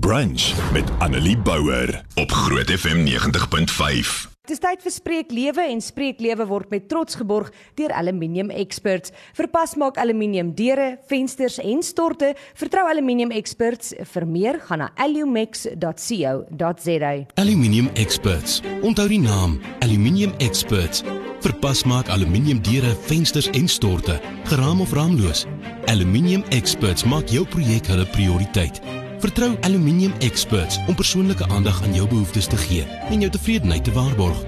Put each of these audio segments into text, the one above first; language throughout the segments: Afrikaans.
Brunch met Annelie Bouwer op Groot FM 90.5. Dis tyd vir Spreek Lewe en Spreek Lewe word met trots geborg deur Aluminium Experts. Verpas maak aluminium deure, vensters en storte. Vertrou Aluminium Experts. Vir meer gaan na alumex.co.za. Aluminium Experts. Onthou die naam Aluminium Experts. Verpas maak aluminium deure, vensters en storte, geraam of raamloos. Aluminium Experts maak jou projek hulle prioriteit. Vertrou Aluminium Experts om persoonlike aandag aan jou behoeftes te gee en jou tevredenheid te waarborg.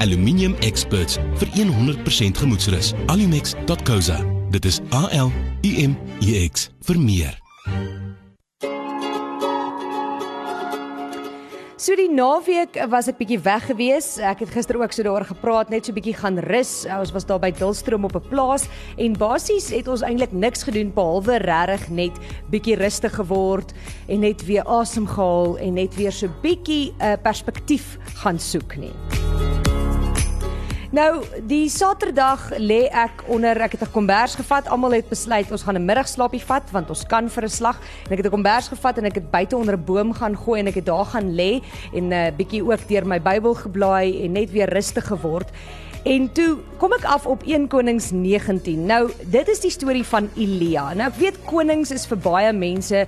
Aluminium Experts vir 100% gemoedsrus. alumex.co.za. Dit is A L U M E X vir meer. So die naweek was ek bietjie weg gewees. Ek het gister ook so daaroor gepraat, net so bietjie gaan rus. Ons was daar by Dulstroom op 'n plaas en basies het ons eintlik niks gedoen behalwe regtig net bietjie rustig geword en net weer asem gehaal en net weer so bietjie 'n uh, perspektief gaan soek nie. Nou, die Saterdag lê ek onder, ek het 'n kombers gevat. Almal het besluit ons gaan 'n middagslaapie vat want ons kan vir 'n slag. En ek het 'n kombers gevat en ek het buite onder 'n boom gaan gooi en ek het daar gaan lê en 'n uh, bietjie ook deur my Bybel geblaai en net weer rustig geword. En toe kom ek af op 1 Konings 19. Nou, dit is die storie van Elia. Nou ek weet Konings is vir baie mense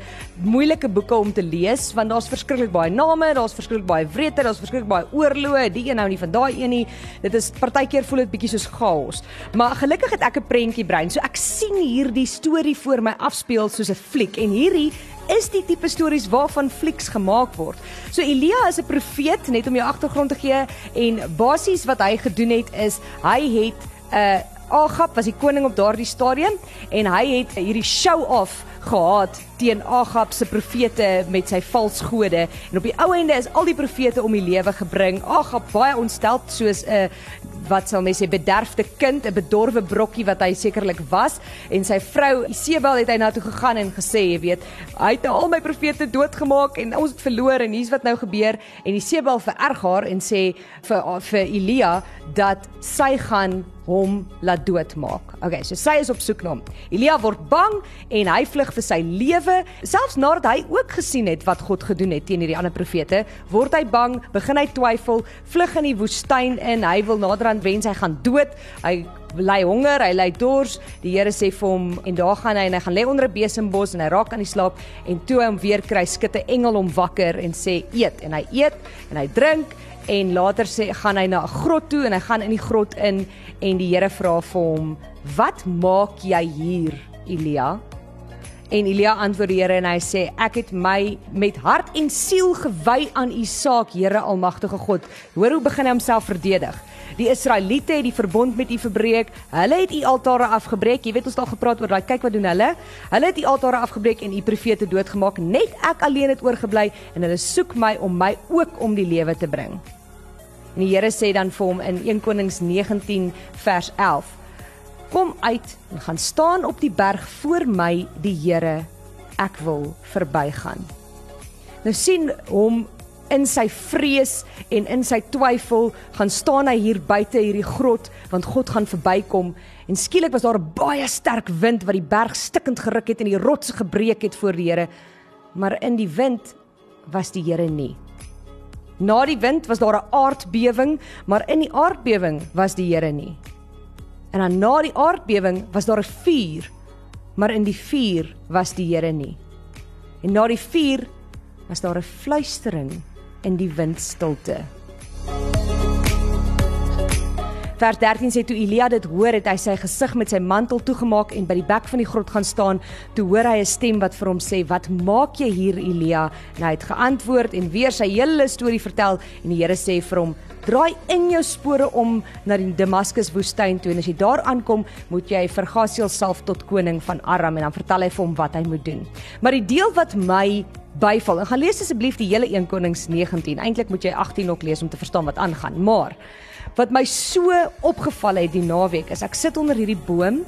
moeilike boeke om te lees want daar's verskriklik baie name, daar's verskriklik baie wrede, daar's verskriklik baie oorloë, die een nou nie van daai een nie. Dit is partykeer voel dit bietjie soos chaos. Maar gelukkig het ek 'n prentjie brein. So ek sien hierdie storie voor my afspeel soos 'n fliek en hierdie is die tipe stories waarvan flieks gemaak word. So Elia is 'n profeet net om jou agtergrond te gee en basies wat hy gedoen het is hy het 'n uh, Agab was die koning op daardie stadium en hy het hierdie show-off gehad teen Agab se profete met sy valse gode en op die ou ende is al die profete om die lewe gebring. Agab baie ontstel soos 'n uh, wat sal mense sê bederfde kind, 'n bedorwe brokkie wat hy sekerlik was en sy vrou Isebel het hy na toe gegaan en gesê, jy weet, hy het al my profete doodgemaak en ons het verloor en hier's wat nou gebeur en Isebel vererg haar en sê vir vir Elia dat sy gaan hom laat doodmaak. Okay, so sy is op soek na hom. Elia word bang en hy vlug vir sy lewe. Selfs nadat hy ook gesien het wat God gedoen het teen hierdie ander profete, word hy bang, begin hy twyfel, vlug in die woestyn in. Hy wil naderhand wens hy gaan dood. Hy ly honger, hy ly dors. Die Here sê vir hom en daar gaan hy en hy gaan lê onder 'n besembos en hy raak aan die slaap en toe hom weer kry, 'n engel hom wakker en sê eet en hy eet en hy drink en later sê gaan hy na 'n grot toe en hy gaan in die grot in en die Here vra vir hom: "Wat maak jy hier, Elia?" En Elia antwoord die Here en hy sê: "Ek het my met hart en siel gewy aan U saak, Here Almagtige God." Hoor hoe begin hy homself verdedig. Die Israeliete het die verbond met U verbreek. Hulle het U altare afgebreek. Jy weet ons het al gepraat oor daai kyk wat doen hulle. Hulle het U altare afgebreek en U profete doodgemaak. Net ek alleen het oorgebly en hulle soek my om my ook om die lewe te bring. En die Here sê dan vir hom in 1 Konings 19 vers 11: Kom uit en gaan staan op die berg voor my, die Here. Ek wil verbygaan. Nou sien hom in sy vrees en in sy twyfel gaan staan hy hier buite hierdie grot want God gaan verbykom en skielik was daar 'n baie sterk wind wat die berg stikkend geruk het en die rotse gebreek het voor die Here maar in die wind was die Here nie Na die wind was daar 'n aardbewing, maar in die aardbewing was die Here nie. En dan na die aardbewing was daar 'n vuur, maar in die vuur was die Here nie. En na die vuur was daar 'n fluistering in die windstilte. Vers 13 sê toe Elia dit hoor, het hy sy gesig met sy mantel toegemaak en by die bek van die grot gaan staan. Toe hoor hy 'n stem wat vir hom sê: "Wat maak jy hier, Elia?" En hy het geantwoord en weer sy hele storie vertel en die Here sê vir hom: "Draai in jou spore om na die Damaskus woestyn toe en as jy daar aankom, moet jy vir Gasiel salf tot koning van Aram." En dan vertel hy vir hom wat hy moet doen. Maar die deel wat my byval. En gaan lees asseblief die hele 1 Konings 19. Eintlik moet jy 18 ook lees om te verstaan wat aangaan. Maar wat my so opgeval het die naweek is ek sit onder hierdie boom.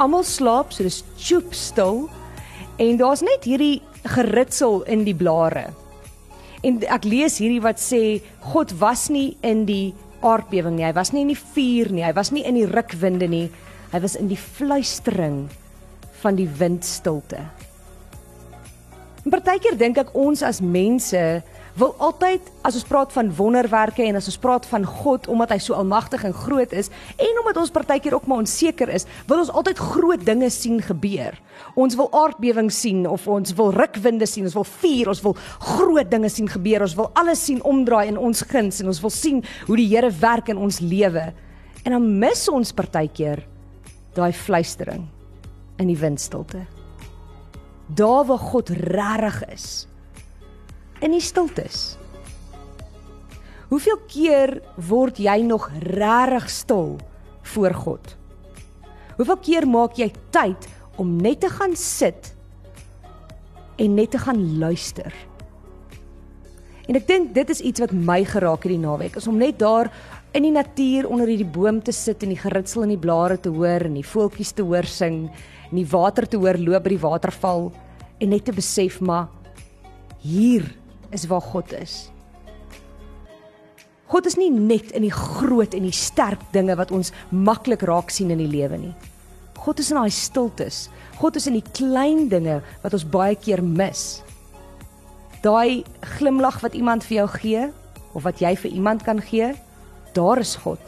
Almal slaap, so dis choop stil. En daar's net hierdie geritsel in die blare. En ek lees hierdie wat sê God was nie in die aardbewing nie. Hy was nie in die vuur nie. Hy was nie in die rukwinde nie. Hy was in die fluistering van die windstilte. En partykeer dink ek ons as mense wil altyd as ons praat van wonderwerke en as ons praat van God omdat hy so almagtig en groot is en omdat ons partykeer ook maar onseker is, wil ons altyd groot dinge sien gebeur. Ons wil aardbewings sien of ons wil rukwinde sien, ons wil vuur, ons wil groot dinge sien gebeur, ons wil alles sien omdraai in ons guns en ons wil sien hoe die Here werk in ons lewe. En dan mis ons partykeer daai fluistering in die windstilte. Daar waar God regtig is in die stiltes. Hoeveel keer word jy nog regtig stil voor God? Hoeveel keer maak jy tyd om net te gaan sit en net te gaan luister? En ek dink dit is iets wat my geraak het die naweek, is om net daar in die natuur onder hierdie boom te sit en die geritsel in die blare te hoor en die voeltjies te hoor sing en die water te hoor loop by die waterval en net te besef maar hier is waar God is. God is nie net in die groot en die sterk dinge wat ons maklik raak sien in die lewe nie. God is in daai stiltes. God is in die klein dinge wat ons baie keer mis. Daai glimlag wat iemand vir jou gee of wat jy vir iemand kan gee, daar is God.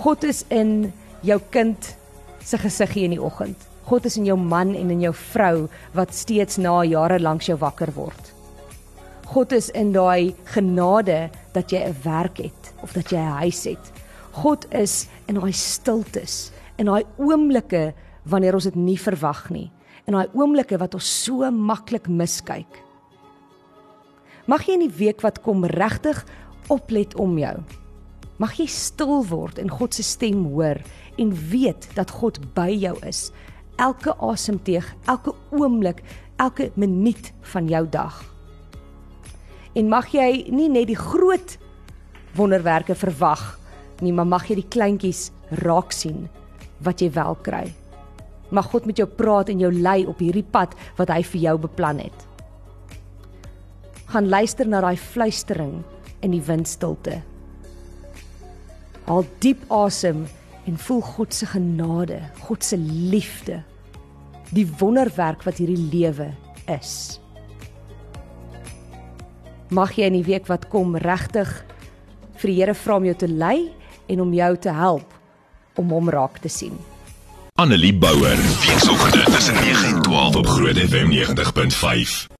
God is in jou kind se gesiggie in die oggend. God is in jou man en in jou vrou wat steeds na jare lank jou wakker word. God is in daai genade dat jy 'n werk het of dat jy 'n huis het. God is in daai stiltes, in daai oomblikke wanneer ons dit nie verwag nie, in daai oomblikke wat ons so maklik miskyk. Mag jy in die week wat kom regtig oplet om jou. Mag jy stil word en God se stem hoor en weet dat God by jou is. Elke asemteug, elke oomblik, elke minuut van jou dag en mag jy nie net die groot wonderwerke verwag nie, maar mag jy die kleintjies raak sien wat jy wel kry. Mag God met jou praat en jou lei op hierdie pad wat hy vir jou beplan het. Gaan luister na daai fluistering in die windstilte. Haal diep asem en voel God se genade, God se liefde. Die wonderwerk wat hierdie lewe is mag jy in die week wat kom regtig vir die Here vra om jou te lei en om jou te help om hom raak te sien. Annelie Bouwer, weekoggend tussen 9 en 12 op Groot FM 90.5.